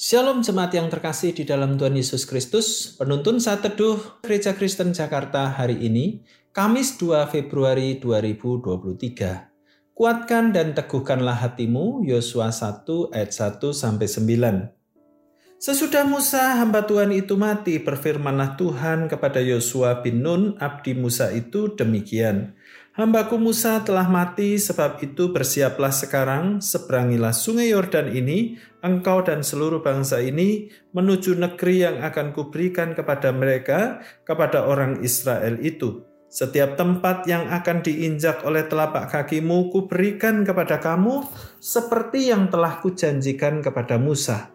Shalom jemaat yang terkasih di dalam Tuhan Yesus Kristus, penuntun saat teduh Gereja Kristen Jakarta hari ini, Kamis 2 Februari 2023. Kuatkan dan teguhkanlah hatimu, Yosua 1 ayat 1 sampai 9. Sesudah Musa hamba Tuhan itu mati, berfirmanlah Tuhan kepada Yosua bin Nun, abdi Musa itu demikian. Hambaku Musa telah mati, sebab itu bersiaplah sekarang, seberangilah sungai Yordan ini, engkau dan seluruh bangsa ini, menuju negeri yang akan kuberikan kepada mereka, kepada orang Israel itu. Setiap tempat yang akan diinjak oleh telapak kakimu, kuberikan kepada kamu, seperti yang telah kujanjikan kepada Musa.'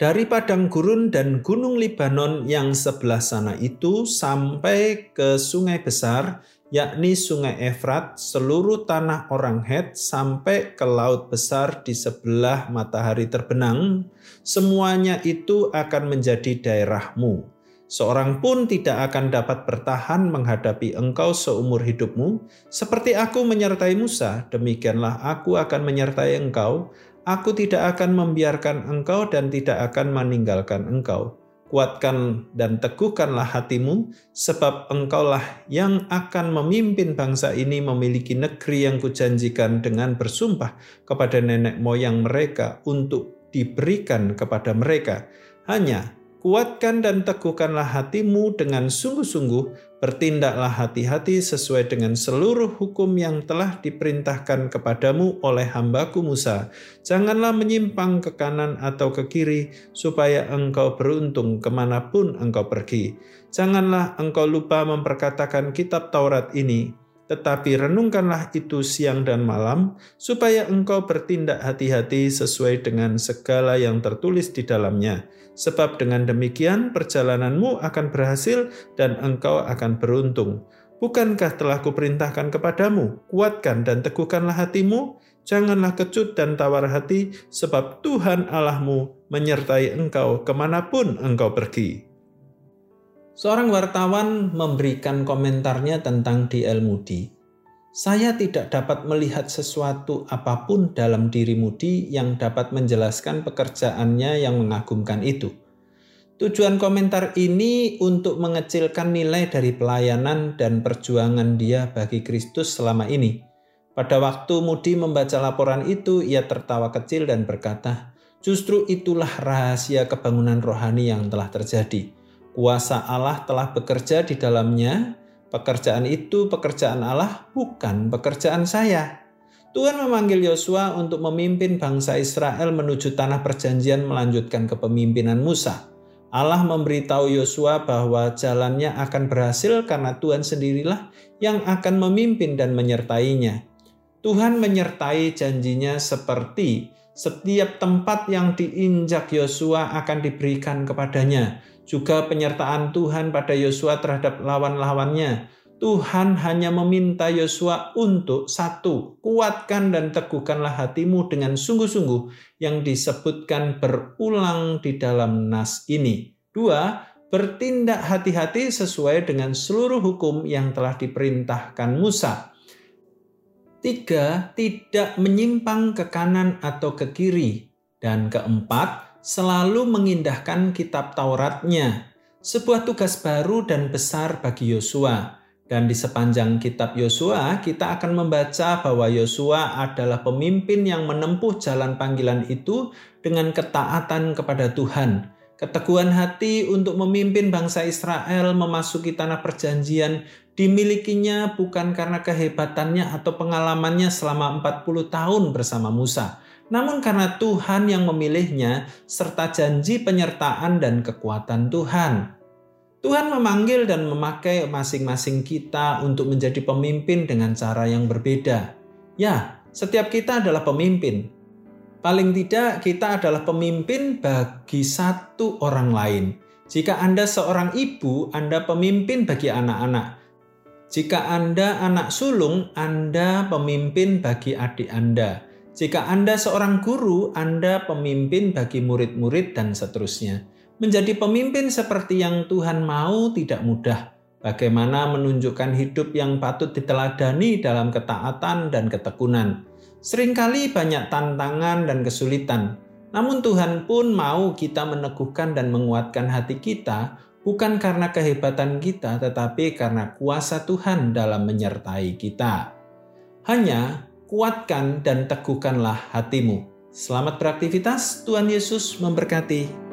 dari padang gurun dan gunung Libanon yang sebelah sana itu sampai ke sungai besar, yakni sungai Efrat, seluruh tanah orang Het sampai ke laut besar di sebelah matahari terbenang, semuanya itu akan menjadi daerahmu. Seorang pun tidak akan dapat bertahan menghadapi engkau seumur hidupmu. Seperti aku menyertai Musa, demikianlah aku akan menyertai engkau Aku tidak akan membiarkan engkau dan tidak akan meninggalkan engkau. Kuatkan dan teguhkanlah hatimu, sebab engkaulah yang akan memimpin bangsa ini memiliki negeri yang kujanjikan dengan bersumpah kepada nenek moyang mereka untuk diberikan kepada mereka. Hanya Kuatkan dan teguhkanlah hatimu dengan sungguh-sungguh, bertindaklah hati-hati sesuai dengan seluruh hukum yang telah diperintahkan kepadamu oleh hambaku Musa. Janganlah menyimpang ke kanan atau ke kiri, supaya engkau beruntung ke mana pun engkau pergi. Janganlah engkau lupa memperkatakan kitab Taurat ini, tetapi renungkanlah itu siang dan malam, supaya engkau bertindak hati-hati sesuai dengan segala yang tertulis di dalamnya. Sebab dengan demikian perjalananmu akan berhasil dan engkau akan beruntung. Bukankah telah kuperintahkan kepadamu, kuatkan dan teguhkanlah hatimu, janganlah kecut dan tawar hati, sebab Tuhan Allahmu menyertai engkau ke mana pun engkau pergi. Seorang wartawan memberikan komentarnya tentang D.L. Moody. Saya tidak dapat melihat sesuatu apa pun dalam diri Moody yang dapat menjelaskan pekerjaannya yang mengagumkan itu. Tujuan komentar ini untuk mengecilkan nilai dari pelayanan dan perjuangan dia bagi Kristus selama ini. Pada waktu Moody membaca laporan itu, ia tertawa kecil dan berkata, "Justru itulah rahasia kebangunan rohani yang telah terjadi." Kuasa Allah telah bekerja di dalamnya. Pekerjaan itu pekerjaan Allah, bukan pekerjaan saya. Tuhan memanggil Yosua untuk memimpin bangsa Israel menuju tanah perjanjian melanjutkan kepemimpinan Musa. Allah memberitahu Yosua bahwa jalannya akan berhasil karena Tuhan sendirilah yang akan memimpin dan menyertainya. Tuhan menyertai janjinya seperti setiap tempat yang diinjak Yosua akan diberikan kepadanya juga penyertaan Tuhan pada Yosua terhadap lawan-lawannya. Tuhan hanya meminta Yosua untuk satu, kuatkan dan teguhkanlah hatimu dengan sungguh-sungguh yang disebutkan berulang di dalam nas ini. Dua, bertindak hati-hati sesuai dengan seluruh hukum yang telah diperintahkan Musa. Tiga, tidak menyimpang ke kanan atau ke kiri. Dan keempat, selalu mengindahkan kitab Tauratnya, sebuah tugas baru dan besar bagi Yosua. Dan di sepanjang kitab Yosua, kita akan membaca bahwa Yosua adalah pemimpin yang menempuh jalan panggilan itu dengan ketaatan kepada Tuhan. Keteguhan hati untuk memimpin bangsa Israel memasuki tanah perjanjian dimilikinya bukan karena kehebatannya atau pengalamannya selama 40 tahun bersama Musa, namun karena Tuhan yang memilihnya serta janji penyertaan dan kekuatan Tuhan. Tuhan memanggil dan memakai masing-masing kita untuk menjadi pemimpin dengan cara yang berbeda. Ya, setiap kita adalah pemimpin. Paling tidak, kita adalah pemimpin bagi satu orang lain. Jika Anda seorang ibu, Anda pemimpin bagi anak-anak. Jika Anda anak sulung, Anda pemimpin bagi adik Anda. Jika Anda seorang guru, Anda pemimpin bagi murid-murid dan seterusnya. Menjadi pemimpin seperti yang Tuhan mau tidak mudah. Bagaimana menunjukkan hidup yang patut diteladani dalam ketaatan dan ketekunan. Seringkali banyak tantangan dan kesulitan. Namun Tuhan pun mau kita meneguhkan dan menguatkan hati kita bukan karena kehebatan kita tetapi karena kuasa Tuhan dalam menyertai kita. Hanya kuatkan dan teguhkanlah hatimu. Selamat beraktivitas, Tuhan Yesus memberkati.